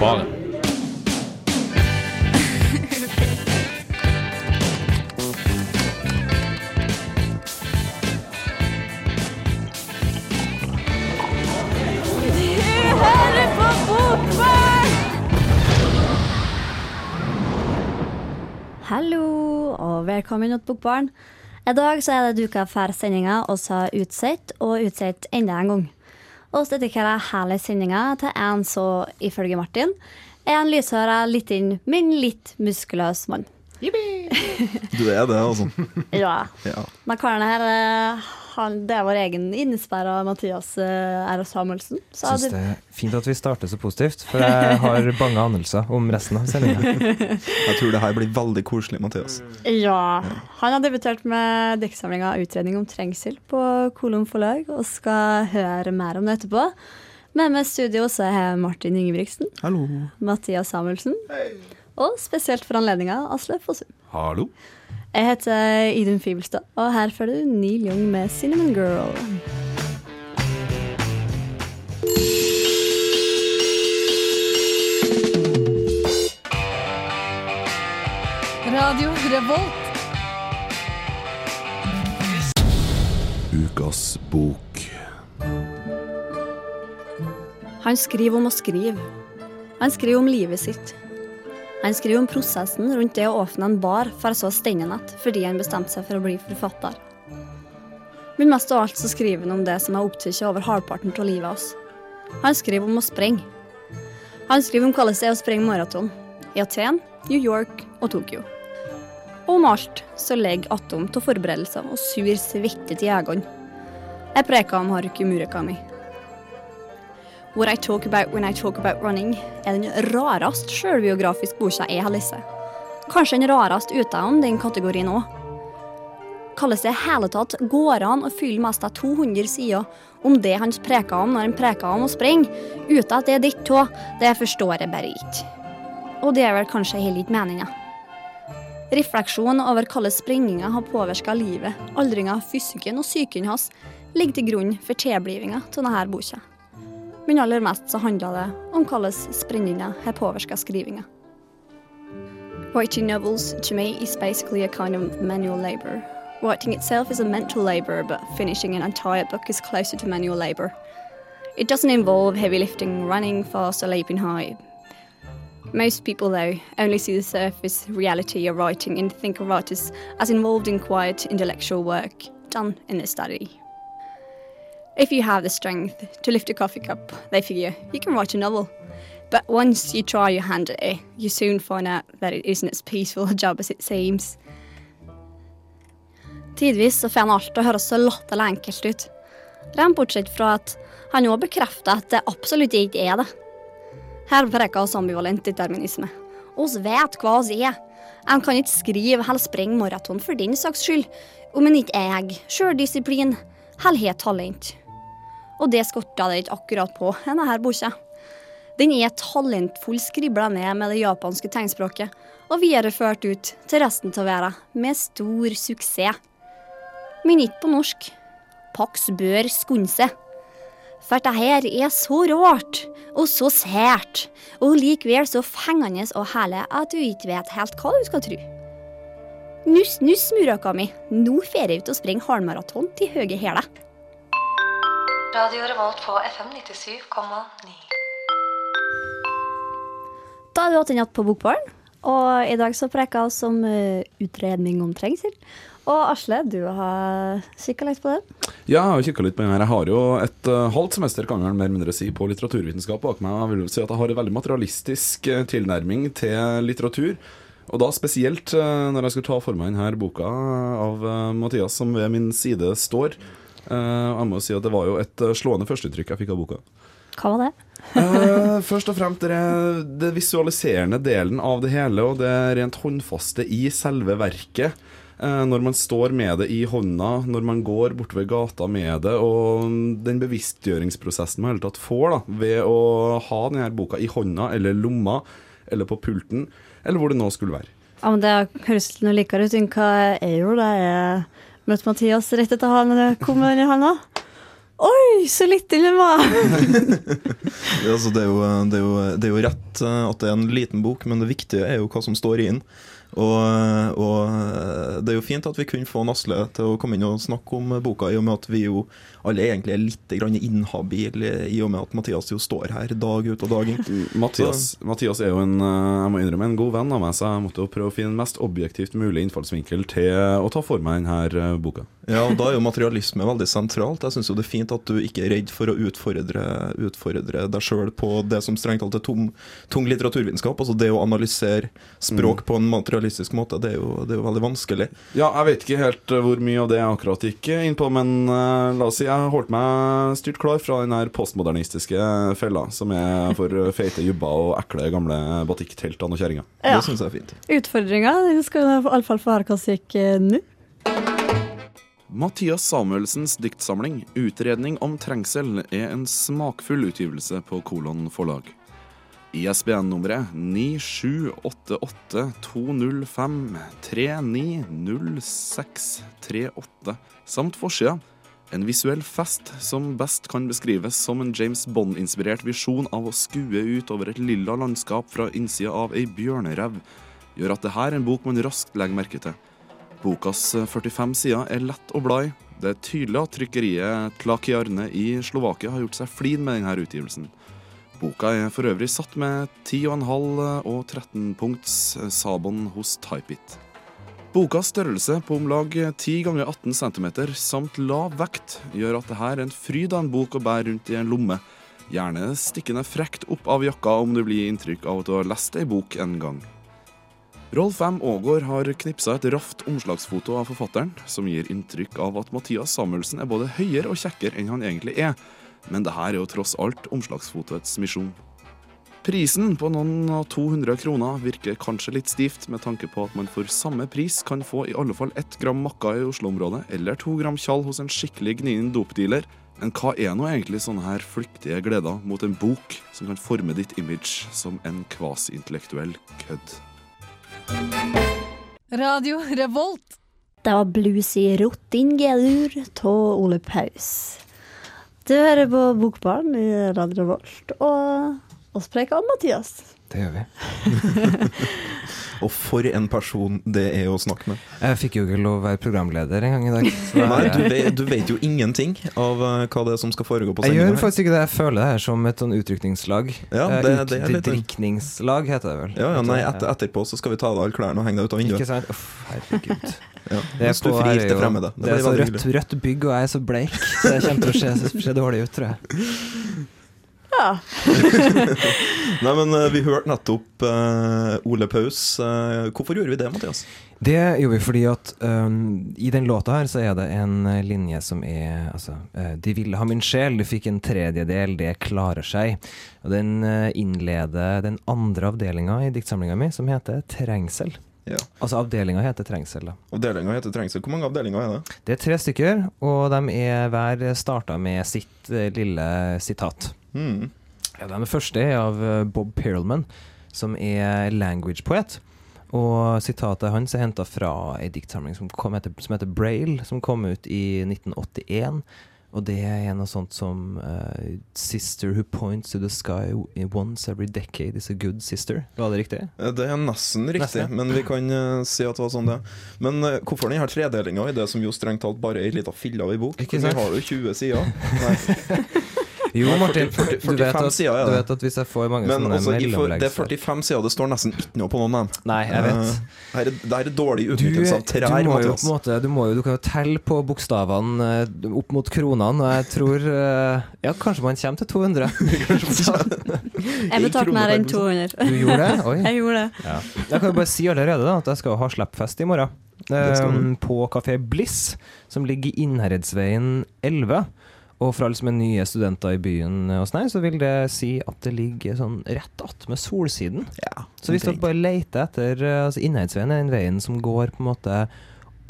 Bare. Hallo, og velkommen til Bokbarn. I dag så er det duka for sendinga vi har utsatt, og utsatt enda en gang. Vi dedikerer hele sendinga til en som, ifølge Martin, er en lyshåra, litt inn, men litt muskuløs mann. Du er det, altså. Ja. Ja. Men karen her, eh, han, det er vår egen innesperra Mathias eh, R. Samuelsen. Så Syns det, er fint at vi starter så positivt, for jeg har bange anelser om resten av sendinga. Jeg tror det her blir veldig koselig, Mathias. ja. Han har debutert med diktsamlinga 'Utredning om trengsel' på Kolum forlag, og skal høre mer om det etterpå. Med meg i studio så er Martin Ingebrigtsen, Hallo. Mathias Samuelsen, og spesielt for anledninga Asle Fossum. Hallo. Jeg heter Idun Fibelstad, og her følger du Neil Young med 'Cinnamon Girl'. Radio Revolt. Ukas bok. Han skriver om å skrive. Han skriver om livet sitt. Han skriver om prosessen rundt det å åpne en bar for så stenge den igjen fordi han bestemte seg for å bli forfatter. Men mest av alt så skriver han om det som er opptatt over halvparten av livet hans. Han skriver om å sprenge. Han skriver om hvordan det er å sprenge maraton i Aten, New York og Tokyo. Og om alt så ligger atom av forberedelser og sur svette til jegerne. Jeg preker om Haruki Murakami. What I Talk About When I Talk About Running er den rarest sjølbiografiske boka jeg har lest. Kanskje den rarest utenom den kategorien òg. Kalles det i hele tatt går an å fylle mest av 200 sider om det han preker om når han preker om å springe, uten at det er ditt tå, det forstår jeg bare ikke. Og det er vel kanskje heller ikke meninga. Refleksjon over hvordan sprenginga har påvirka livet, aldringa, fysikken og psyken hans ligger til grunn for tilblivinga av denne boka. Men aller mest så handler det om hvordan har påvirka skrivinga. Writing novels to me is basically a kind of manual labor. Writing itself is a mental labor, but finishing an entire book is closer to manual labor. It doesn't involve heavy lifting, running fast, or leaping high. Most people, though, only see the surface reality of writing and think of writers as involved in quiet intellectual work done in the study. If you have the strength to lift a coffee cup, they figure you can write a novel. But once you try your hand at it, you soon find out that it isn't as peaceful a job as it seems. Tidvis så får han alt til å høres så latterlig enkelt ut. Rent bortsett fra at han nå bekrefter at det absolutt ikke er det. Her preker oss ambivalent determinisme. Oss vet hva oss er. En kan ikke skrive eller springe maraton for din saks skyld, om en ikke er sjøldisiplin eller har talent. Og det skorter det ikke akkurat på denne boka. Den er talentfull skribla ned med det japanske tegnspråket og videreført ut til resten av verden med stor suksess. Men ikke på norsk. Pax bør skunde seg. For det her er så rart, og så sært, og likevel så fengende og herlig at du ikke vet helt hva du skal tro. Nuss, nuss, Murakami, nå fer jeg ut og springer halvmaraton til høye hæler. Radio Revolt på FM 97,9. Da er du hatt en natt på Bokbaren, og i dag så preker vi om eh, utredning om trengsel. Og Asle, du har kikka litt på det? Ja, jeg har kikka litt på den her. Jeg har jo et uh, halvt semester kan jeg mer eller mindre si, på litteraturvitenskap bak meg. Jeg vil si at jeg har en veldig materialistisk uh, tilnærming til litteratur. Og da spesielt uh, når jeg skulle ta for meg denne boka av uh, Mathias, som ved min side står. Uh, jeg må si at det var jo et uh, slående førsteinntrykk jeg fikk av boka. Hva var det? Eh, først og fremst det, det visualiserende delen av det hele, og det rent håndfaste i selve verket. Eh, når man står med det i hånda, når man går bortover gata med det, og den bevisstgjøringsprosessen man i hele tatt får da, ved å ha denne boka i hånda eller lomma eller på pulten, eller hvor det nå skulle være. Ja, men Det høres noe likere ut enn hva gjorde da jeg møtte Mathias rett etter han kom med den i handa. Oi, så liten den var! Det, altså, det, er jo, det, det rett eh, at det er en liten bok, men det viktige er jo hva som står i den. Og, og det er jo fint at vi kunne få Nasle til å komme inn og snakke om boka, i og med at vi jo alle egentlig er litt inhabile, i og med at Mathias jo står her dag ut og dag inn. Mathias, Mathias er jo en, eh, jeg må innrømme, en god venn av meg, så jeg måtte jo prøve å finne mest objektivt mulig innfallsvinkel til å ta for meg denne boka. Ja, og Da er jo materialisme veldig sentralt. Jeg syns det er fint at du ikke er redd for å utfordre, utfordre deg sjøl på det som strengt talt er tung, litteraturvitenskap. Altså det å analysere språk på en materialistisk måte, det er, jo, det er jo veldig vanskelig. Ja, jeg vet ikke helt eh, hvor mye av det jeg akkurat gikk inn på, men uh, la oss si jeg holdt meg styrt klar fra den her postmodernistiske fella, som er for feite jubber og ekle gamle batikkteltene og kjerringer. Ja. Det syns jeg er fint. Utfordringa skal du iallfall få høre hva som gikk eh, nå. Mathias Samuelsens diktsamling 'Utredning om trengsel' er en smakfull utgivelse på Kolon forlag. ISBN-nummeret 97882053900638 samt forsida en visuell fest som best kan beskrives som en James Bond-inspirert visjon av å skue ut over et lilla landskap fra innsida av ei bjørnerev, gjør at det her er en bok man raskt legger merke til. Bokas 45 sider er lett å bla i. Det er tydelig at trykkeriet Tlakiarne i Slovakia har gjort seg flid med denne utgivelsen. Boka er for øvrig satt med 10,5 og 13 punkts Sabon hos Typeit. Bokas størrelse på om lag 10 ganger 18 cm samt lav vekt gjør at det her er en fryd av en bok å bære rundt i en lomme. Gjerne stikkende frekt opp av jakka om du blir inntrykk av at du har lest ei bok en gang. Rolf M. Aagaard har knipsa et raft omslagsfoto av forfatteren, som gir inntrykk av at Mathias Samuelsen er både høyere og kjekkere enn han egentlig er. Men det her er jo tross alt omslagsfotoets misjon. Prisen på noen av 200 kroner virker kanskje litt stivt, med tanke på at man for samme pris kan få i alle fall ett gram makka i Oslo-området, eller to gram tjall hos en skikkelig gnien dopdealer. Men hva er nå egentlig sånne her flyktige gleder mot en bok som kan forme ditt image som en kvasi-intellektuell kødd? Radio Revolt. Det var bluesy Rottingelur av Ole Paus. Du hører på Bokbarn i Radio Volt, og oss preker om Mathias. Det gjør vi. Og for en person det er å snakke med. Jeg fikk jo ikke lov å være programleder en gang i dag. Nei, du vet, du vet jo ingenting av eh, hva det er som skal foregå på Jeg sendinga. gjør faktisk ikke det. Jeg føler det her som et sånn utrykningslag. Ja, Eh, det- det er litt- Drikningslag heter det vel. Ja, ja, nei, etter, etterpå så skal vi ta av deg alle klærne og henge deg ut av vinduet. Ikke sant? Uff, herregud. Ja. Det er, på, er til jo, fremmede. det er så rødt, rødt bygg, og jeg er så bleik, så det kommer til å se, se dårlig ut, tror jeg. Ja. Nei, men eh, vi hørte nettopp uh, Ole Paus. Uh, hvorfor gjorde vi det, Mathias? Det gjorde vi fordi at um, i den låta her så er det en linje som er altså uh, De ville ha min sjel, du fikk en tredjedel, det klarer seg. Og den innleder den andre avdelinga i diktsamlinga mi, som heter Trengsel. Ja. Altså avdelinga heter Trengsel, da. Avdelinga heter Trengsel. Hvor mange avdelinger er det? Det er tre stykker, og de er hver starta med sitt eh, lille sitat. Mm. Ja, Den første er av eh, Bob Perelman, som er language-poet. Og sitatet hans er henta fra ei diktsamling som, kom etter, som heter Braille, som kom ut i 1981. Og det er noe sånt som uh, 'Sister who points to the sky once every decade is a good sister'. Var det riktig? Eh, Det er nesten riktig, Nesten. men vi kan uh, si at det var sånn det. Men uh, hvorfor denne tredelinga i det som jo strengt talt bare er ei lita fille av ei bok? Ikke Vi sant? har jo 20 sider. Nei. Jo, Martin, 40 du, vet at, sider ja. du vet at hvis jeg får mange Men sånne altså, i det er 45 sider, det står nesten ikke noe på noen av dem. Nei, jeg vet. Uh, Det her er, er dårlig Du, utnyttelse av du må jo på en måte Du, må jo, du kan jo telle på bokstavene eh, opp mot kronene, og jeg tror uh, Ja, kanskje man kommer til 200. Jeg betalte mer enn 200. Du gjorde det? Oi. Jeg gjorde det. Ja. Jeg kan jo bare si allerede da, at jeg skal ha slippfest i morgen. Um, på Kafé Bliss, som ligger i Innherredsveien 11. Og fra liksom nye studenter i byen, hos sånn så vil det si at det ligger sånn rett attmed Solsiden. Ja, Så hvis dere bare leter etter eh, altså Innherredsveien er den veien som går på en måte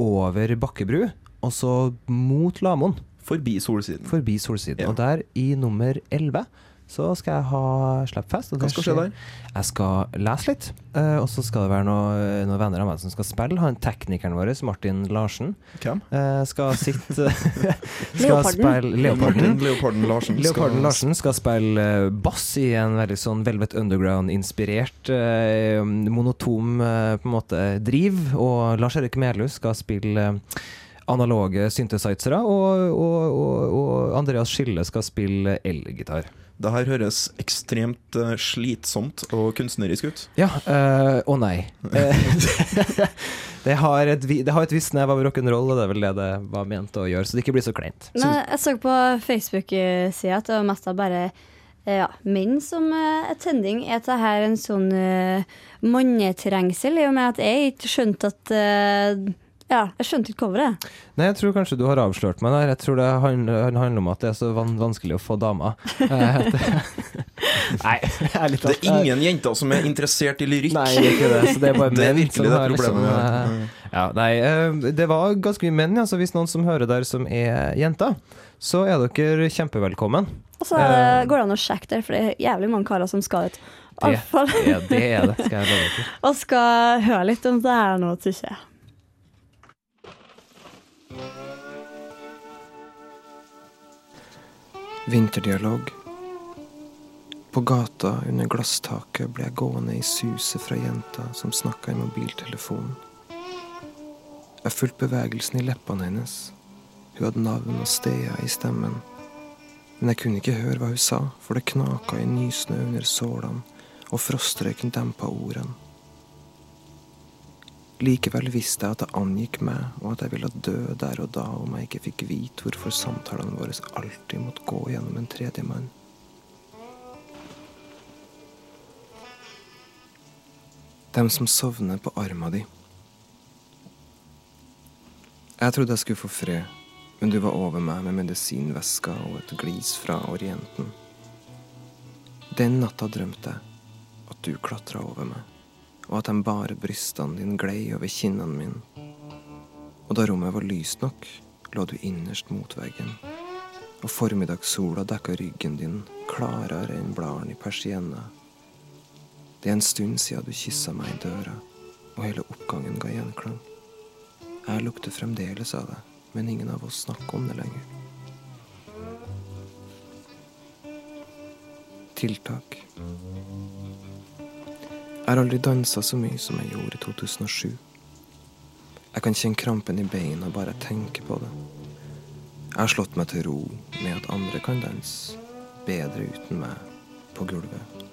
over Bakkebru, og så mot Lamoen, Forbi solsiden. forbi Solsiden. Ja. Og der, i nummer 11, så skal jeg ha Slappfest. Hva skal skje der? Jeg skal lese litt, eh, og så skal det være noe- noen venner av meg som skal spille. Han teknikeren vår, Martin Larsen, Hvem? eh, skal sitte Skal Leoparden. spille Leoparden. Martin Leoparden Larsen. skal- Leoparden Larsen skal spille eh, bass i en veldig sånn Velvet Underground-inspirert, monotom på en måte driv. Og Lars Erik Melhus skal spille analoge synthesizere, og, og, og, og Andreas Skille skal spille elgitar. Det her høres ekstremt eh, slitsomt og kunstnerisk ut. Ja, eh, å nei. Eh, det, har et, det har et visst nev av rock'n'roll, og det er vel det det var ment å gjøre, så det ikke blir så kleint. Nei, jeg så på Facebook-sida at det var mest av bare ja, menn som uh, tending. Er dette her en sånn uh, mannetrengsel, i og med at jeg ikke skjønte at eh, Ja, jeg skjønte ikke coveret. Nei, jeg tror kanskje du har avslørt meg der. Jeg tror det handler, handler om at det er så van vanskelig å få damer. Eh, det- Nei, ærlig Det er ingen jenter som er interessert i lyrikk. Nei, det er ikke det. Så det er bare Det er virkelig det problemet. liksom, eh, har. Ja, nei, eh, det var ganske mye menn, ja, så hvis noen som hører der som er jenter, så er dere kjempevelkommen. Og så uh, Eh. går det an å sjekke der, for det er jævlig mange karer som skal ut. Det Ja, det er det, skal jeg love dere. Og skal høre litt om det her nå, syns jeg. Vinterdialog. På gata under glasstaket ble jeg gående i suset fra jenta som snakka i mobiltelefonen. Jeg fulgte bevegelsen i leppene hennes. Hun hadde navn og steder i stemmen. Men jeg kunne ikke høre hva hun sa, for det knaka i nysnø under sålene, og frostrøyken dempa ordene. Likevel visste jeg at det angikk meg, og at jeg ville dø der og da om jeg ikke fikk vite hvorfor samtalene våre alltid måtte gå gjennom en tredjemann. Dem som sovner på arma di. Jeg trodde jeg skulle få fred, men du var over meg med medisinveska og et glis fra Orienten. Den natta drømte jeg at du klatra over meg og at de bare brystene dine glei over kinnene mine. Og da rommet var lyst nok, lå du innerst mot veggen. Og formiddagssola dekka ryggen din klarere enn bladene i persienna. Det er en stund siden du kyssa meg i døra, og hele oppgangen ga gjenklang. Jeg lukter fremdeles av det, men ingen av oss snakker om det lenger. Tiltak. Jeg har aldri dansa så mye som jeg gjorde i 2007. Jeg kan kjenne krampen i beina bare jeg tenker på det. Jeg har slått meg til ro med at andre kan danse bedre uten meg på gulvet.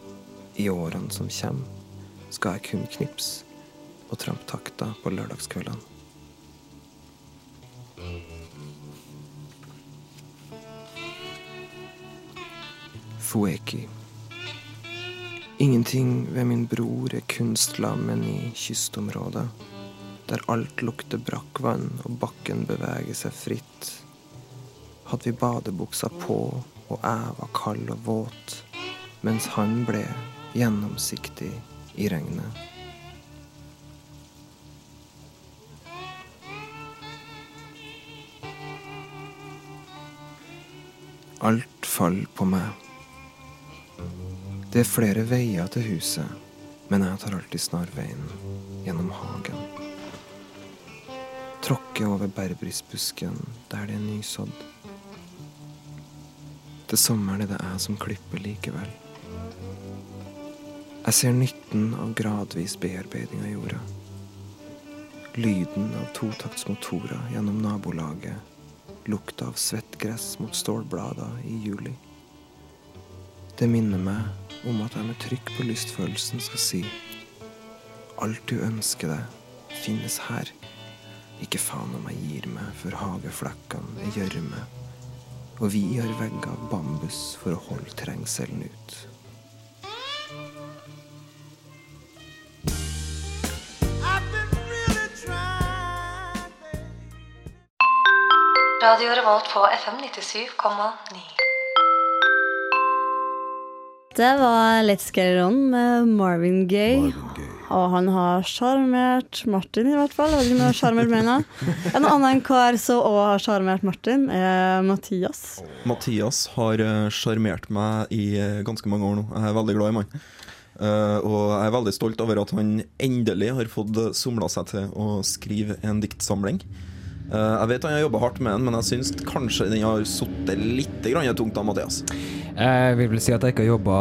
I årene som kommer, skal jeg kun knipse og trampe takta på lørdagskveldene. Fueki. Ingenting ved min bror er kunstlammen i kystområdet, der alt lukter brakkvann og bakken beveger seg fritt. Hadde vi badebuksa på og jeg var kald og våt, mens han ble gjennomsiktig i regnet. Alt faller på meg. Det er flere veier til huset, men jeg tar alltid snarveien gjennom hagen. Tråkker over berbrisbusken der det er nysådd. Til sommeren er det jeg som klipper likevel. Jeg ser nytten av gradvis bearbeiding av jorda. Lyden av totaktsmotorer gjennom nabolaget. Lukta av svett gress mot stålblader i juli. Det minner meg om at jeg med trykk på lystfølelsen skal si Alt du ønsker deg, finnes her. Ikke faen om jeg gir meg før hageflekkene er gjørme. Og vi har vegger av bambus for å holde trengselen ut. Radio Revolt på FM 97,9. Det var Let's Get It On med Marvin Gaye. Og han har sjarmert Martin, i hvert fall. Jeg vet ikke om det har sjarmert nå. En annen kar som òg har sjarmert Martin, er Mathias. Mathias har eh, sjarmert meg i eh, ganske mange år nå. Jeg er veldig glad i mannen. Eh, og jeg er veldig stolt over at han endelig har fått somla seg til å skrive en diktsamling. Eh, jeg vet han har jobba hardt med den, men jeg syns kanskje den har sittet litt grann tungt av Mathias. Jeg vil vel si at jeg ikke har jobba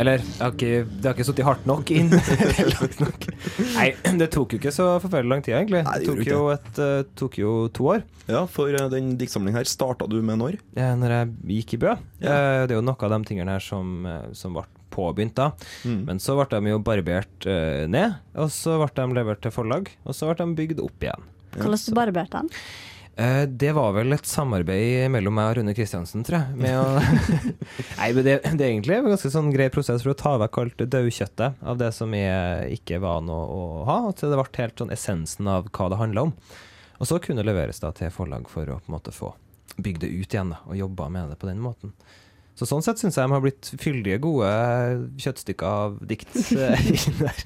Eller har ikke, det har ikke sittet hardt nok inn. Nok. Nei, det tok jo ikke så forferdelig lang tid, egentlig. Nei, det Det tok jo, et, uh, tok jo to år. Ja, for uh, den diktsamlingen her starta du med når? Ja, Når jeg gikk i Bø. Ja. Uh, Det er jo noe av de tingene her som, eh, som ble påbegynt da. Mm. Men så ble de jo barbert eh, ned, og så ble de levert til forlag, og så ble de bygd opp igjen. Hvordan ja, barberte han? Eh, det var vel et samarbeid mellom meg og Rune Kristiansen, tror jeg. Med å Nei, men det, det er egentlig en ganske sånn grei prosess for å ta vekk alt daukjøttet av det som jeg ikke var noe å ha, til det ble helt sånn essensen av hva det handla om. Og så kunne det leveres da til forlag for å på en måte få bygd det ut igjen da, og jobba med det på den måten. Så sånn sett syns jeg de har blitt fyldige, gode kjøttstykker av dikt den.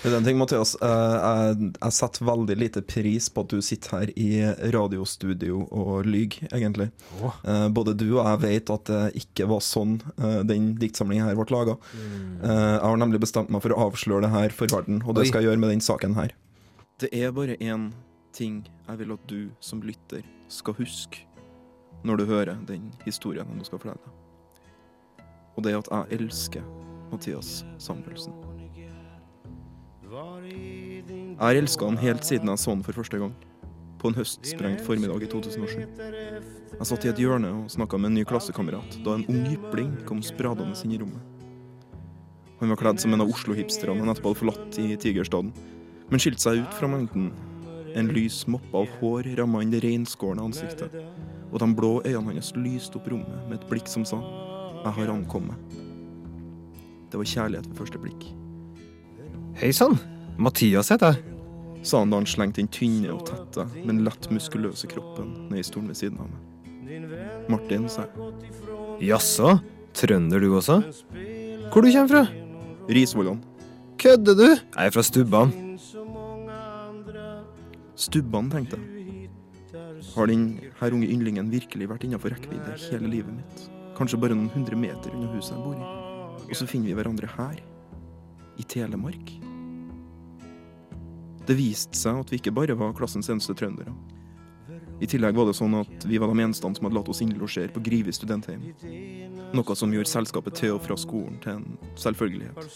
Det er en ting, Mathias. eh, Jeg, jeg setter veldig lite pris på at du sitter her i radiostudio og lyver, egentlig. Eh, Både du og jeg vet at det ikke var sånn eh, den diktsamlingen her ble laga. Jeg har nemlig bestemt meg for å avsløre det her for verden, og det Oi. skal jeg gjøre med den saken her. Det er bare én ting jeg vil at du som lytter skal huske når du hører den historien du skal fortelle deg. Og det at jeg elsker Mathias Samuelsen. Jeg har elska han helt siden jeg så han for første gang. På en høstsprengt formiddag i 2007. Jeg satt i et hjørne og snakka med en ny klassekamerat da en ung jypling kom spradende inn i rommet. Han var kledd som en av Oslo-hipsterne han nettopp hadde forlatt i Tigerstaden, men skilte seg ut fra mengden. En lys moppe av hår ramma inn det reinskårne ansiktet, og de blå øynene hans lyste opp rommet med et blikk som sa 'Jeg har ankommet'. Det var kjærlighet ved første blikk. Hei sann, Mathias heter jeg. sa han da han slengte den tynne og tette, men lett muskuløse kroppen ned i stolen ved siden av meg. Martin, sa jeg. Jaså, trønder du også? Hvor du kommer fra? Risvollan. Kødder du? Jeg er fra Stubban. Stubban, tenkte jeg. Har den her unge yndlingen virkelig vært innafor rekkevidde hele livet mitt? Kanskje bare noen hundre meter unna huset jeg bor i. Og så finner vi hverandre her. I Telemark. Det viste seg at vi ikke bare var klassens eneste trøndere. I tillegg var det sånn at vi var de eneste som hadde latt oss innlosjere på Grivi studentheim. Noe som gjorde selskapet til og fra skolen til en selvfølgelighet.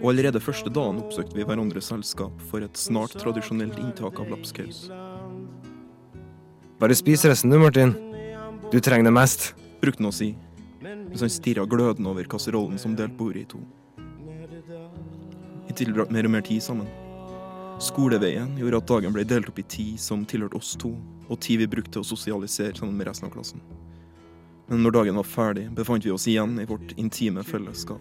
Og allerede første dagen oppsøkte vi hverandres selskap for et snart tradisjonelt inntak av lapskaus. Bare spis resten du, Martin. Du trenger det mest. Brukte han å si, mens han stirra glødende over kasserollen som delte bordet i to. Vi tilbrakte mer og mer tid sammen. Skoleveien gjorde at dagen ble delt opp i tid som tilhørte oss to, og tid vi brukte til å sosialisere sammen med resten av klassen. Men når dagen var ferdig, befant vi oss igjen i vårt intime fellesskap.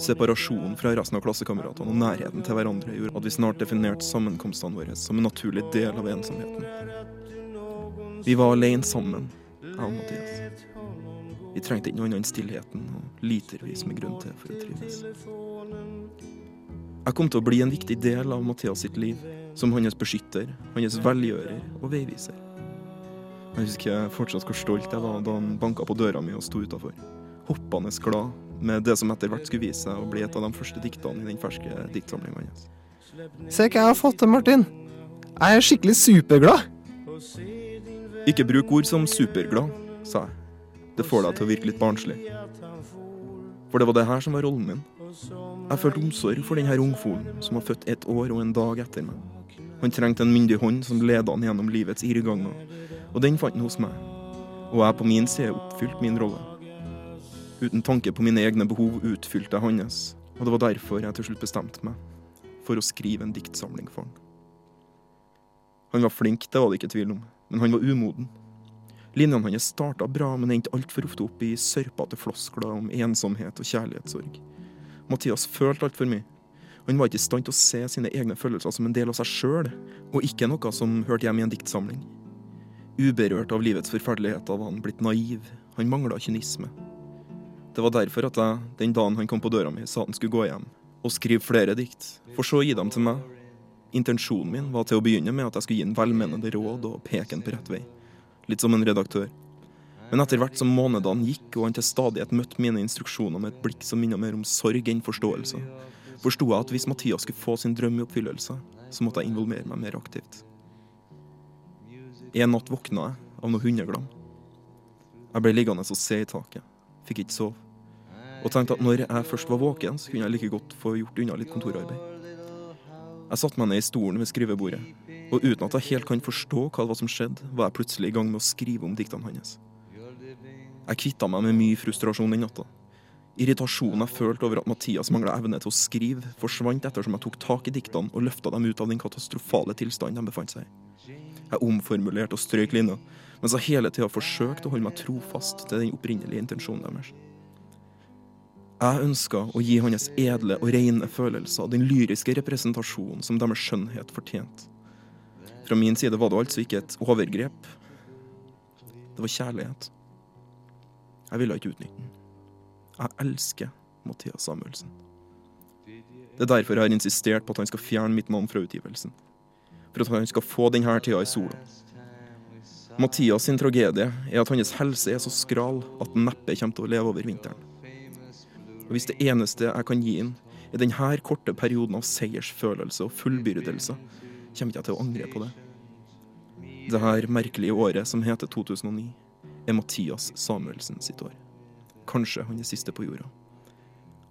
Separasjonen fra resten av klassekameratene og nærheten til hverandre gjorde at vi snart definerte sammenkomstene våre som en naturlig del av ensomheten. Vi var alene sammen, jeg og Mathias. Vi trengte ikke noe annet enn stillheten og litervis med grunn til for å trives. Jeg kom til å bli en viktig del av Mathias sitt liv, som hans beskytter, hans velgjører og veiviser. Jeg husker fortsatt hvor stolt jeg var da han banka på døra mi og sto utafor. Hoppende glad med det som etter hvert skulle vise seg å bli et av de første diktene i den ferske diktsamlinga hans. Se hva jeg har fått til, Martin. Jeg er skikkelig superglad. Ikke bruk ord som superglad, sa jeg. Det får deg til å virke litt barnslig. For det var det her som var rollen min. Jeg følte omsorg for denne ungfolen som var født et år og en dag etter meg. Han trengte en myndig hånd som ledet han gjennom livets irrganger, og den fant han hos meg. Og jeg på min side oppfylte min rolle. Uten tanke på mine egne behov utfylte jeg hans, og det var derfor jeg til slutt bestemte meg for å skrive en diktsamling for han. Han var flink, det var det ikke tvil om, men han var umoden. Linjene hans starta bra, men endte altfor ofte opp i sørpete floskler om ensomhet og kjærlighetssorg. Mathias følte altfor mye. Han var ikke i stand til å se sine egne følelser som en del av seg sjøl, og ikke noe som hørte hjemme i en diktsamling. Uberørt av livets forferdeligheter var han blitt naiv, han mangla kynisme. Det var derfor at jeg, den dagen han kom på døra mi, sa han skulle gå hjem, og skrive flere dikt, for så å gi dem til meg. Intensjonen min var til å begynne med at jeg skulle gi en velmenende råd og peke en på rett vei. Litt som en redaktør. Men etter hvert som månedene gikk og han til stadighet møtte mine instruksjoner med et blikk som minnet mer om sorg enn forståelse, forsto jeg at hvis Mathias skulle få sin drøm i oppfyllelse, så måtte jeg involvere meg mer aktivt. En natt våkna jeg av noe hundeglam. Jeg ble liggende og se i taket. Fikk ikke sove. Og tenkte at når jeg først var våken, så kunne jeg like godt få gjort unna litt kontorarbeid. Jeg satte meg ned i stolen ved skrivebordet, og uten at jeg helt kan forstå hva det var som skjedde, var jeg plutselig i gang med å skrive om diktene hans. Jeg kvitta meg med mye frustrasjon den natta. Irritasjonen jeg følte over at Mathias mangla evne til å skrive, forsvant ettersom jeg tok tak i diktene og løfta dem ut av den katastrofale tilstanden de befant seg i. Jeg omformulerte og strøk linja, mens jeg hele tida forsøkte å holde meg trofast til den opprinnelige intensjonen deres. Jeg ønska å gi hans edle og rene følelser den lyriske representasjonen som deres skjønnhet fortjente. Fra min side var det altså ikke et overgrep. Det var kjærlighet. Jeg ville ikke utnytte den. Jeg elsker Mathias Samuelsen. Det er derfor jeg har insistert på at han skal fjerne mitt navn fra utgivelsen. For at han skal få denne tida i sola. Mathias sin tragedie er at hans helse er så skral at han neppe kommer til å leve over vinteren. Og Hvis det eneste jeg kan gi ham, er denne korte perioden av seiersfølelse og fullbyrdelse, kommer ikke jeg til å angre på det. Det her merkelige året som heter 2009, er Mathias Samuelsen sitt år. Kanskje han er siste på jorda.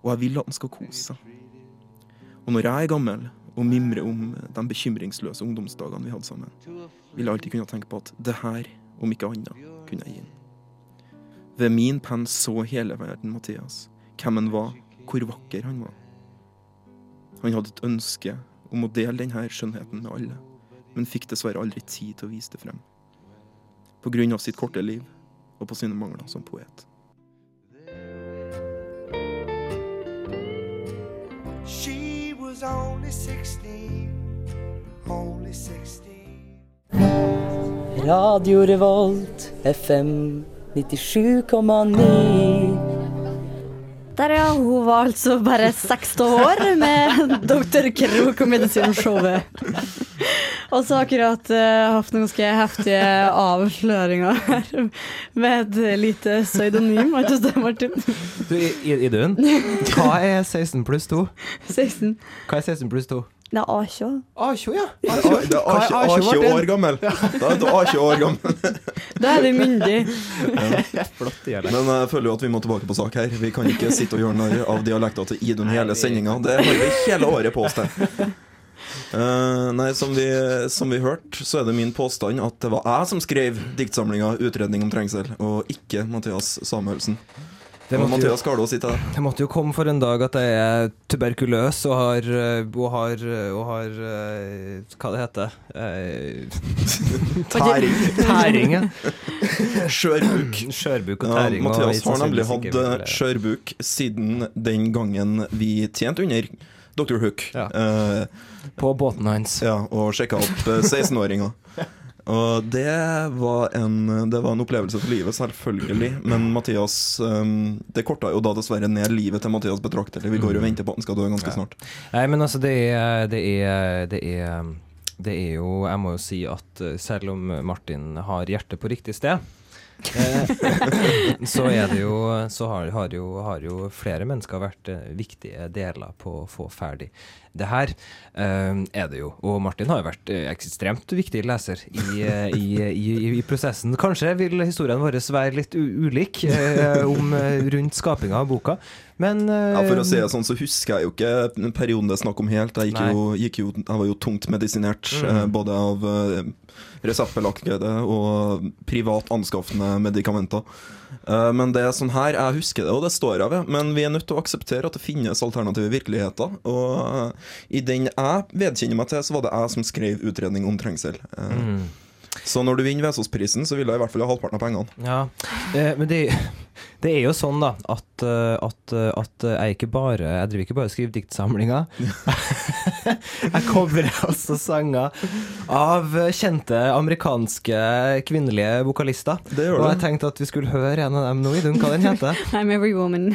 Og jeg vil at han skal kose seg. Og når jeg er gammel og mimrer om de bekymringsløse ungdomsdagene vi hadde sammen, vil jeg alltid kunne tenke på at det her, om ikke annet, kunne jeg gi ham. Ved min penn så hele verden Mathias, hvem han var, hvor vakker han var. Han hadde et ønske om å dele denne skjønnheten med alle, men fikk dessverre aldri tid til å vise det frem. På grunn av sitt korte liv og på sine mangler som poet. She was only 16, only 16. Radio Revolt, FM 97,9. Der, ja. Hun var altså bare 60 år med Dr. Krok og Medisinshowet. Og så akkurat uh, hatt noen ganske heftige avsløringer her med et lite pseudonym. Har ikke det, Martin? Du, Idun, hva er 16 pluss 2? 16. Hva er 16 pluss 2? Det er A20. A20, ja. Det er A20 år gammel. Da er du A20 år gammel. Da er du myndig. Flott dialekt. Men jeg føler jo at vi må tilbake på sak her. Vi kan ikke sitte og gjøre narr av dialekter til Idun hele sendinga. Det har vi hele året på oss til. Eh, nei, som vi, som vi hørte, så er det min påstand at det var jeg som skrev diktsamlinga 'Utredning om trengsel', og ikke Mathias Samuelsen. Det Og måtte, jo, det måtte jo komme for en dag at jeg er tuberkuløs og har eh, Og har, og har eh, Hva det heter det? Tæring. Tæring, ja. Skjørbuk. Skjørbuk og tæring. Ja, Mathias har nemlig hatt eh, skjørbuk siden den gangen vi tjente under Dr. Hook. Ja. Uh, På båten hans. ja, og sjekka opp eh, 16-åringer. Og det var, en, det var en opplevelse for livet, selvfølgelig. Men Mathias um, Det korta jo da dessverre ned livet til Mathias betraktelig. Vi går jo og venter på at han skal dø ganske Ja. snart. Nei, men altså, det er, det er Det er det er jo Jeg må jo si at eh, selv om Martin har hjertet på riktig sted, eh, så er det jo Så har, har, jo, har jo flere mennesker vært eh, viktige deler på å få ferdig det her. eh, er det jo. Og Martin har jo vært eh, ekstremt viktig leser i, eh, i, i, i prosessen. Kanskje vil historien vår være litt ulik eh, eh, rundt skapinga av boka, men eh, Ja, For å si det sånn, så husker jeg jo ikke perioden det er snakk om helt. Jeg, jo, jo, jeg var jo tungt medisinert, Mhm. eh, både av eh, reseptbelagte og privat anskaffende medikamenter. Eh, men det er sånn her, jeg husker det, og det står jeg ved. Men vi er nødt til å akseptere at det finnes alternative virkeligheter. Og eh, i den jeg vedkjenner meg til, så var det jeg som skrev utredning om trengsel. Eh, mm. Så når du vinner Vesaasprisen, så vil jeg i hvert fall ha halvparten av pengene. Ja, eh, men det, det er jo sånn da at, eh, at, eh, at jeg ikke bare Jeg driver ikke bare og skriver diktsamlinger. jeg covrer også sanger av kjente amerikanske kvinnelige vokalister. Det gjør Og du. jeg tenkte at vi skulle høre en av dem nå, Idun. Hva den heter I'm every woman.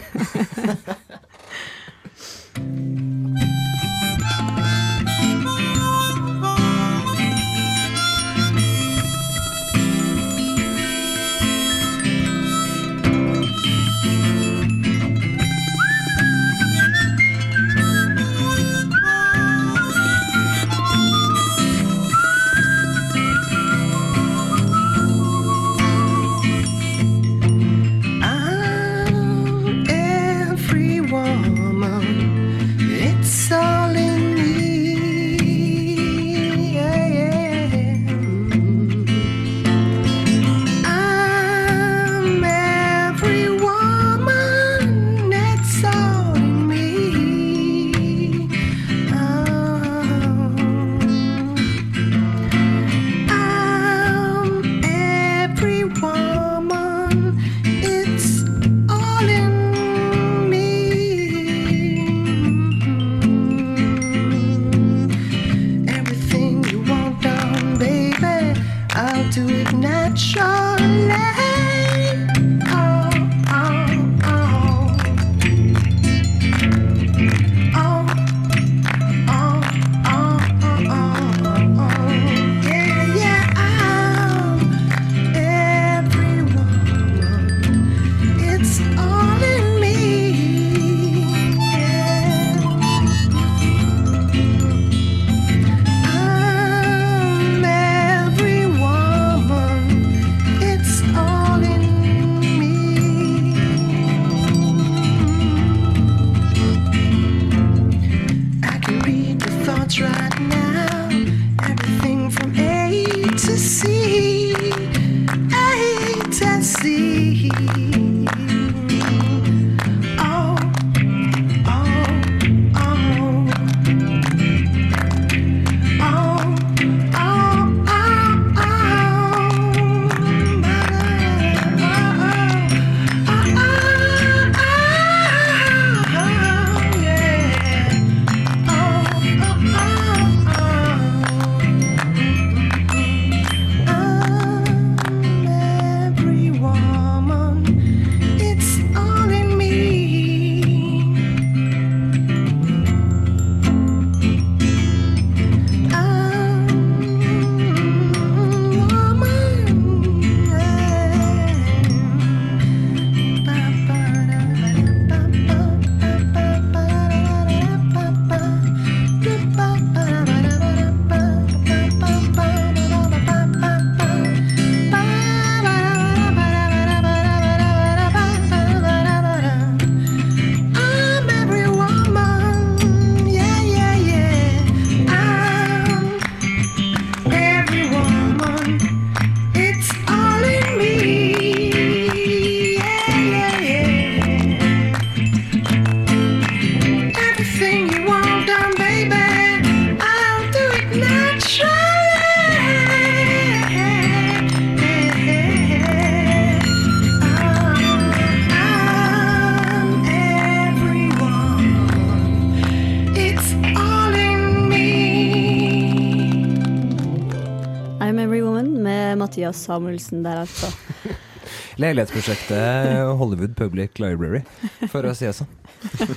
Mathias Samuelsen der, altså. Leilighetsprosjektet Hollywood Public Library, for å si det sånn.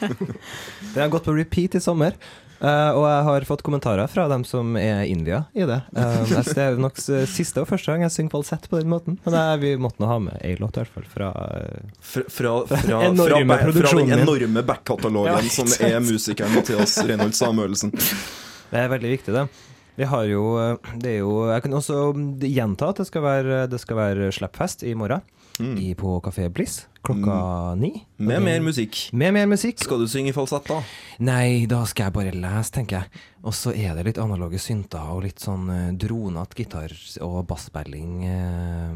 Det har gått på repeat i sommer. Uh, og jeg har fått kommentarer fra dem som er innvia i det. Uh, det er nok siste og første gang jeg synger falsett på den måten. Men det, er- vi måtte nå ha med ei låt, i hvert fall. Fra, Fra, fra, fra, fra, enorme fra, fra den enorme backkatalogen Ja, som er musikeren Mathias Reinhold Samuelsen. Det er veldig viktig, det. Vi har jo, eh, det er jo Jeg kan også gjenta at det skal være, det skal være slappfest i morgen. I, på Kafé Bliss klokka ni. Mm. Med mer musikk. Med mer musikk. Skal du synge falsett, da? Nei, da skal jeg bare lese, tenker jeg. Og så er det litt analoge synter og litt sånn uh, dronete gitar- og basspilling eh,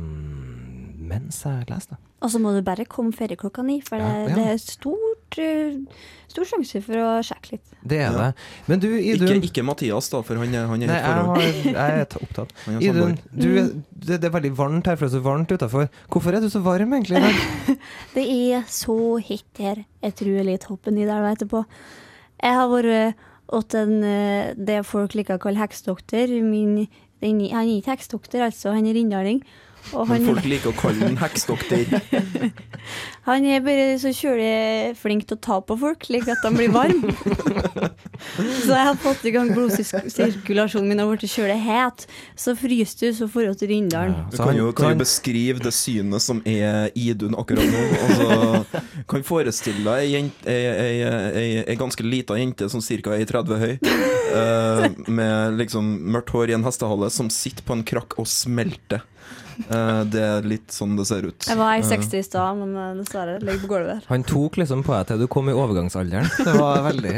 mens jeg leser, da. Og så må du bare komme før klokka ni, for det, Ja, ja. det er stort, eh, stor sjanse for å sjekke litt. Det er Ja. det. Men du, Idun Ikke, ikke Mathias, da, for han er, han er Nei, i et jeg, jeg er opptatt. Er Idun, du, er- det, det er veldig varmt her, for det er så varmt utafor. Hvorfor er du så varm egentlig i dag? Det er så hett her. Jeg tror jeg er litt hoppen i der etterpå. Jeg har vært åt en, eh, det folk liker å kalle heksedoktor. Min, den, han er ikke heksdokter, altså. Han er rindhaling. Og Men han, folk liker å kalle den heksdoktor. han er bare så kjølig flink til å ta på folk, slik at de blir varme. så jeg har fått i gang blodsirkulasjonen min og blitt kjølig het. Så fryser du, så får du til Rindalen. Du kan jo, kan jo beskrive det synet som er Idun akkurat nå. Altså, kan forestille deg ei, ei, ei, ei, ei ganske lita jente som ca. er 30 høy, uh, med liksom mørkt hår i en hestehale, som sitter på en krakk og smelter. Eh, det er litt sånn det ser ut. Jeg var i Eh, 60 i stad, men eh, dessverre ligger på gulvet. Han tok liksom på deg til du kom i overgangsalderen. Det var veldig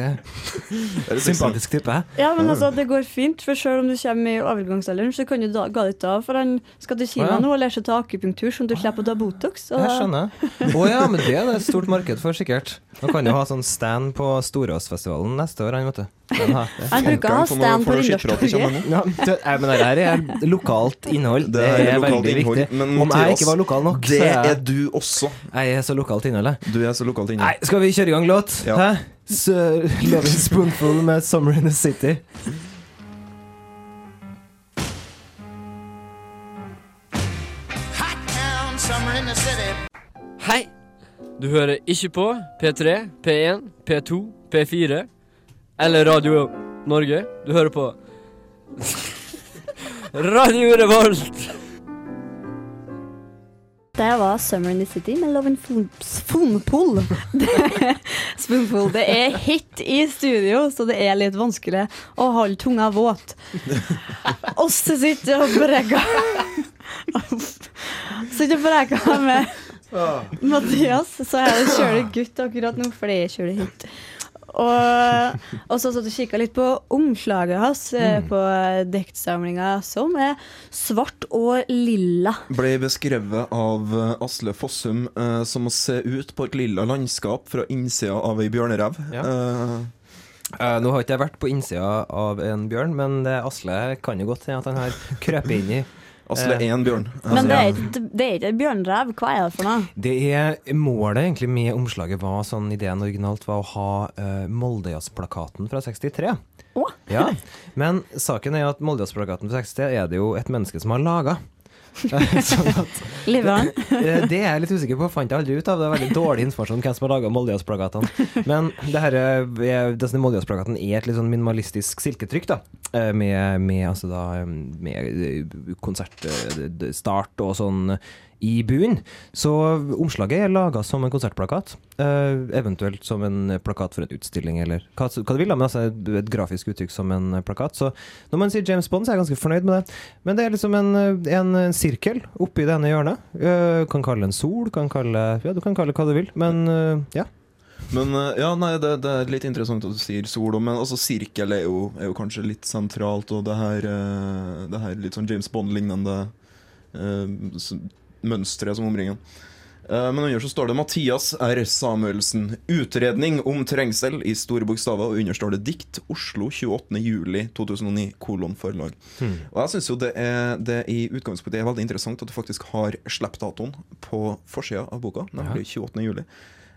sympatisk type. Ja, men altså, det går fint, for selv om du kommer i overgangsalderen, så kan du da ga litt av, for han skal til Kina nå og lære seg å ta akupunktur, sånn at du slipper å ta Botox. og Jeg skjønner. Å ja, men det er det et stort marked for, sikkert. Han kan jo ha sånn stand på Storåsfestivalen neste år, han, vet du. Han bruker å ha stand på Rindalstorget. Ja, men det her er lokalt innhold. Det, Det er er, lokalt veldig innhold, viktig. men Om jeg ikke var lokal nok, det så er er du også. Jeg er så lokalt innhold, eller? Du er så lokalt inne. Nei, skal vi kjøre i gang låt? Ja. Hæ? Loving Spoonful med 'Summer in the City'. Hei! Du hører ikke på P3, P1, P2, P4 eller Radio Norge. Du hører på Radio Revolt! Det var Summer in the City med Lovin Spoonpool. Det- Spoonpool. Det er hit i studio, så det er litt vanskelig å holde tunga våt. Oss sitter og brekker Sitter og brekker med Mathias, så er det kjølig gutt akkurat nå, for det er kjølig hit. Og, og så satt og kikka litt på omslaget hans eh, Mm. på diktsamlinga, som er svart og lilla. Ble beskrevet av eh, Asle Fossum eh, som å se ut på et lilla landskap fra innsida av ei bjørnerev. Eh, Eh, nå har ikke jeg vært på innsida av en bjørn, men det Asle kan jo godt hende at han har krøpet inn i Asle det er en bjørn. Men det er, ikke, det er ikke et bjørnrev. Hva er det for noe? Det er Målet egentlig med omslaget var sånn ideen originalt var å ha uh, Moldejazz-plakaten fra 63. Oh. Ja, Men saken er at Moldejazz-plakaten fra 63 er det jo et menneske som har laga. sånn at Lever han? Eh, Det er jeg litt usikker på, fant jeg aldri ut av. Det er veldig dårlig informasjon om hvem som har laga Moldejazz-plakatene. Men det her, er- er- Moldejazz-plakaten er et litt sånn minimalistisk silketrykk, da. Eh, Med, med, altså da, med konsertstart og sånn i buen. Så omslaget er laga som en konsertplakat. uh, eventuelt som en plakat for en utstilling, eller hva, hva du vil. da, Men altså et, grafisk uttrykk som en plakat. Så når man sier James Bond, så er jeg ganske fornøyd med det. Men det er liksom en, en sirkel oppi det ene hjørnet. Uh, kan kalle det en sol, kan kalle Ja, du kan kalle det hva du vil, men uh, ja. Men eh, ja, nei, det, det er litt interessant at du sier sol, men altså sirkel er jo, er jo kanskje litt sentralt, og det her, eh, det her litt sånn James Bond-lignende uh, mønsteret som omringer. ham. Men under så står det Mathias R. Samuelsen. Utredning om trengsel i store bokstaver, og under står det dikt. Oslo 28.07.2009, kolon forlag. Hmm. Og jeg syns jo det er, det i utgangspunktet er veldig interessant at du faktisk har slippdatoen på forsida av boka, nemlig 28.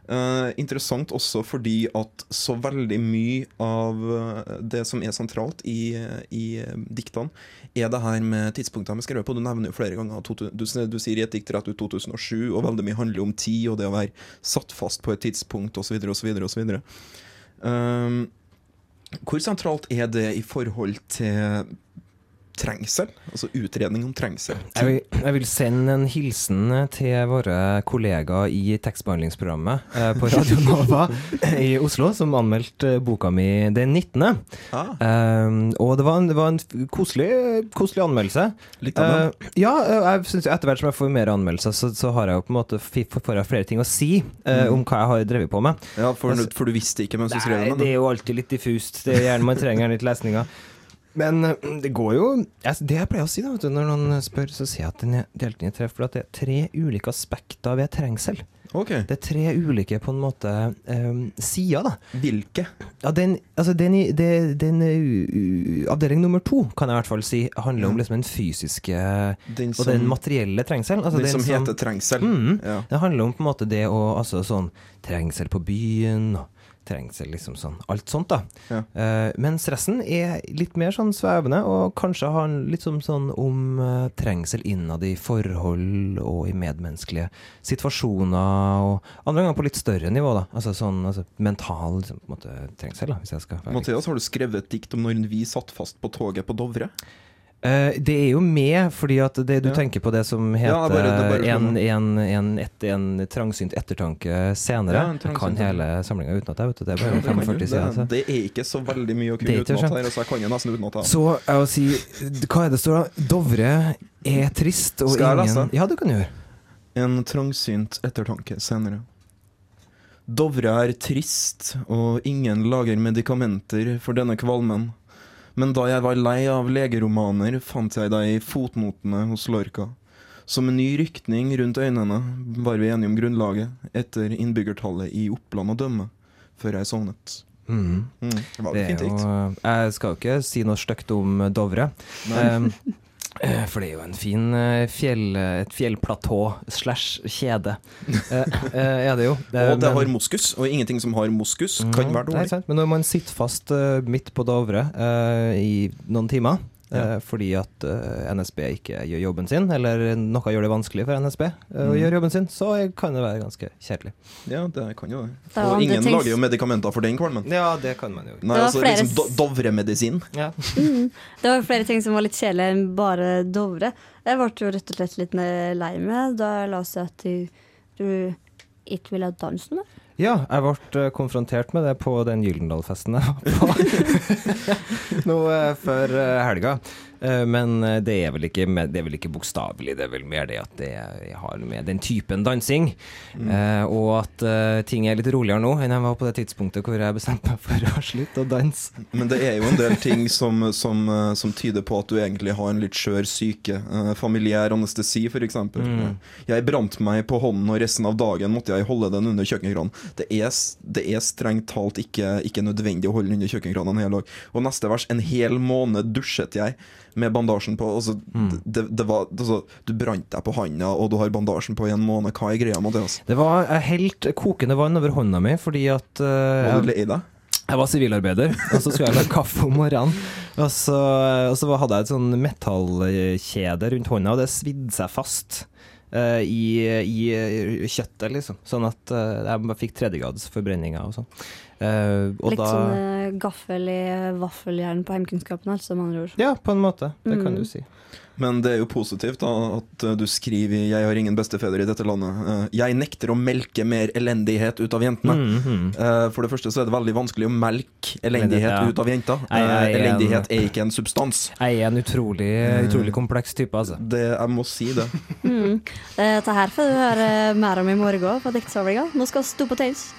Eh, interessant også fordi at så veldig mye av eh, det som er sentralt i, i eh, diktene, er det her med tidspunktene vi skrevet på. Du nevner jo flere ganger at du, du sier i et dikt rett ut 2007, og veldig mye handler om tid og det å være satt fast på et tidspunkt osv. osv. osv. Hvor sentralt er det i forhold til trengsel? Altså utredning om trengsel? Jeg vil, jeg vil sende en hilsen til våre kollegaer i tekstbehandlingsprogrammet eh, på Radio Nova i Oslo, som anmeldte boka mi den 19. Ah. Um, og det var en, det var en koselig, koselig anmeldelse. Litt av? Eh, ja, jeg synes etter hvert som jeg får mer anmeldelser, så, så har jeg jo på en måte får jeg flere ting å si eh, Mm. om hva jeg har drevet på med. Ja, for, for du visste ikke mens du skrev den? det er jo alltid litt diffust. Det er gjerne Man trenger litt lesninger. Men eh, det går jo Det jeg pleier å si da, vet du, når noen spør, så sier jeg at den er delt inn i tre. For at det er tre ulike aspekter ved trengsel. Det er tre ulike på en måte um, sider, da. Hvilke? Ja, den, altså den, den, den uh, uh, Avdeling nummer to, kan jeg i hvert fall si, handler om liksom den fysiske Den og den materielle trengsel. Altså Den som heter trengsel. Mm, Ja. Det handler om på en måte det å altså sånn Trengsel på byen og trengsel, liksom sånn. Alt sånt, da. Ja. Uh, mens resten er litt mer sånn svevende, og kanskje har litt sånn, sånn om uh, trengsel innad i forhold og i medmenneskelige situasjoner, og andre ganger på litt større nivå, da. Altså sånn altså, mental liksom, måte, trengsel, da, hvis jeg skal være Mathias, har du skrevet et dikt om når vi satt fast på toget på Dovre? Eh, det er jo med, fordi at det du Ja. tenker på det som heter Ja, bare- det bare en, en, en, et, en trangsynt ettertanke senere. Ja, en jeg kan hele samlinga utenat. Det er bare Det, kan du. 45 sider. det, så. det er ikke så veldig mye å kunne utenat her, så jeg kan jo nesten utenat. Så jeg vil si Hva er det står da? Dovre er trist, og Skal jeg ingen lese? Ja, du kan gjøre. En trangsynt ettertanke senere. Dovre er trist, og ingen lager medikamenter for denne kvalmen. Men da jeg var lei av legeromaner, fant jeg deg i fotnotene hos Lorca. Som en ny rykning rundt øynene var vi enige om grunnlaget, etter innbyggertallet i Oppland å dømme, før jeg sovnet. Mm. Mm, det var Det fint dikt. jo, jeg skal jo ikke si noe stygt om Dovre. Um, eh, for det er jo en fin eh, fjell, et fjellplatå slash kjede. Eh, eh, er det jo. Og det men- har moskus, og ingenting som har moskus, kan Mhm, være det er dårlig. Men når man sitter fast eh, midt på Dovre eh, i noen timer eh, fordi at eh, NSB ikke gjør jobben sin, eller noe gjør det vanskelig for NSB eh, å mm. gjøre jobben sin, så kan det være ganske kjedelig. Ja, det kan jo det. Og ingen tenks... lager jo medikamenter for den kvalmen. Ja, det kan man jo. Nei, Det var altså flere liksom do s- Ja. Mm. Det var flere ting som var litt kjedelige enn bare Dovre. Jeg ble jo rett og slett litt lei meg da jeg seg at du, du ikke ville danse med. Ja, jeg ble eh, konfrontert med det på den Gyldendal-festen jeg var på nå eh, før eh, helga. Eh, Men eh, det er vel ikke, det er vel ikke bokstavelig, det er vel mer det at det har med den typen dansing. Mm. eh, Og at ting er litt roligere nå enn jeg var på det tidspunktet hvor jeg bestemte meg for å slutte å danse. Men det er jo en del ting som, som, som tyder på at du egentlig har en litt skjør syke. Familiær anestesi, f.eks. Mm. Jeg brant meg på hånden, og resten av dagen måtte jeg holde den under kjøkkenkranen. Det det er strengt talt ikke, ikke nødvendig å holde den under kjøkkenkranen en hel dag. Og neste vers, en hel måned dusjet jeg med bandasjen på. Altså, Mm. det, det var, altså, du brant deg på handa, og du har bandasjen på i en måned. Hva er greia, Mathias? Det var helt kokende vann over hånda mi fordi at uh, Var du lei deg? Jeg var sivilarbeider, og så skulle jeg lage kaffe om morgenen. Og så, og så hadde jeg et sånn metallkjede rundt hånda, og det svidde seg fast eh, i, i kjøttet, liksom. Sånn at eh, jeg fikk tredjegrads forbrenninger og sånn. Eh, og Litt da sånn eh, gaffel i vaffeljern på heimkunnskapen, altså, med andre ord. Ja, på en måte. Det kan Mm. du si. Men det er jo positivt da, at eh, du skriver 'Jeg har ingen bestefedre i dette landet'. Jeg nekter å melke mer elendighet ut av jentene. Mhm. Eh, For det første så er det veldig vanskelig å melke elendighet Ja. ut av jenter. Jeg- jeg en- Elendighet er ikke en substans. Jeg er en utrolig, utrolig kompleks type, altså. Det, jeg må si det. Mm. Dette her får du høre mer om i morgen på diktsamlinga. Nå skal vi stå på taus.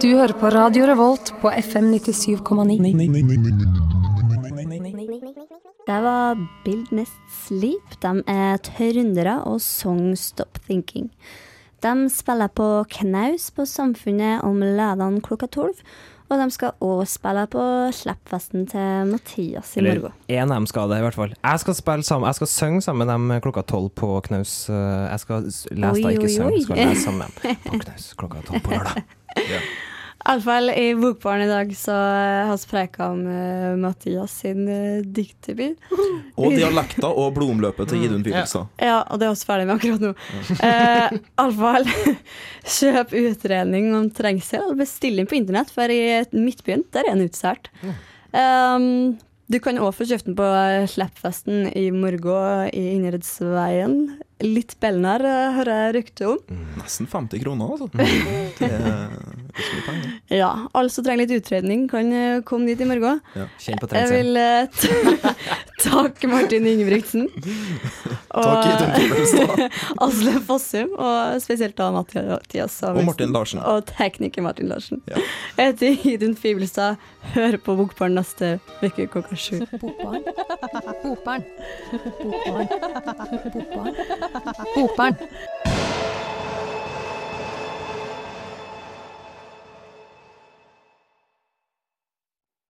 Du hører på Radio Revolt på FM 97,9. Det var Build Nest Sleep. De er trøndere og Song Stop Thinking. De spiller på knaus på Samfunnet om lørdag klokka tolv. Og de skal òg spille på slippfesten til Mathias i Eller morgen. én av dem skal det, i hvert fall. Jeg skal, spille sammen, jeg skal synge sammen med dem klokka tolv på Knaus. Eh, Jeg skal lese lese, da, ikke oi, synge. Skal lese sammen med dem på Knaus klokka tolv på lørdag. Iallfall i Bokbaren i dag så eh, har vi preika om uh, Mathias sin uh, diktdebut. Og dialekter og blodomløpet til Idun Filipstad. Ja, og det er vi ferdig med akkurat nå. Eh, Iallfall kjøp utredning om trengsel. Bestill inn på internett, for i Midtbyen der er den utsolgt. Um, du kan òg få kjøpt den på Sleppfesten i morgen i Innherredsveien. Litt eh, hører jeg rykte om. Nesten 50 kroner, altså. Det Ja, alle som trenger litt utredning, kan eh, komme dit i morgen. Ja. Kjenn på Jeg vil eh, takke Martin Ingebrigtsen. Og Asle Fossum, og spesielt da Mathias Og Martin Larsen. Og tekniker Martin Larsen. Ja. Jeg heter Idun Fibelstad. Hør på Bokbarn neste uke klokka sju. Bokbarn. Bokbarn. Bokbarn. Bokbarn. Bokbarn.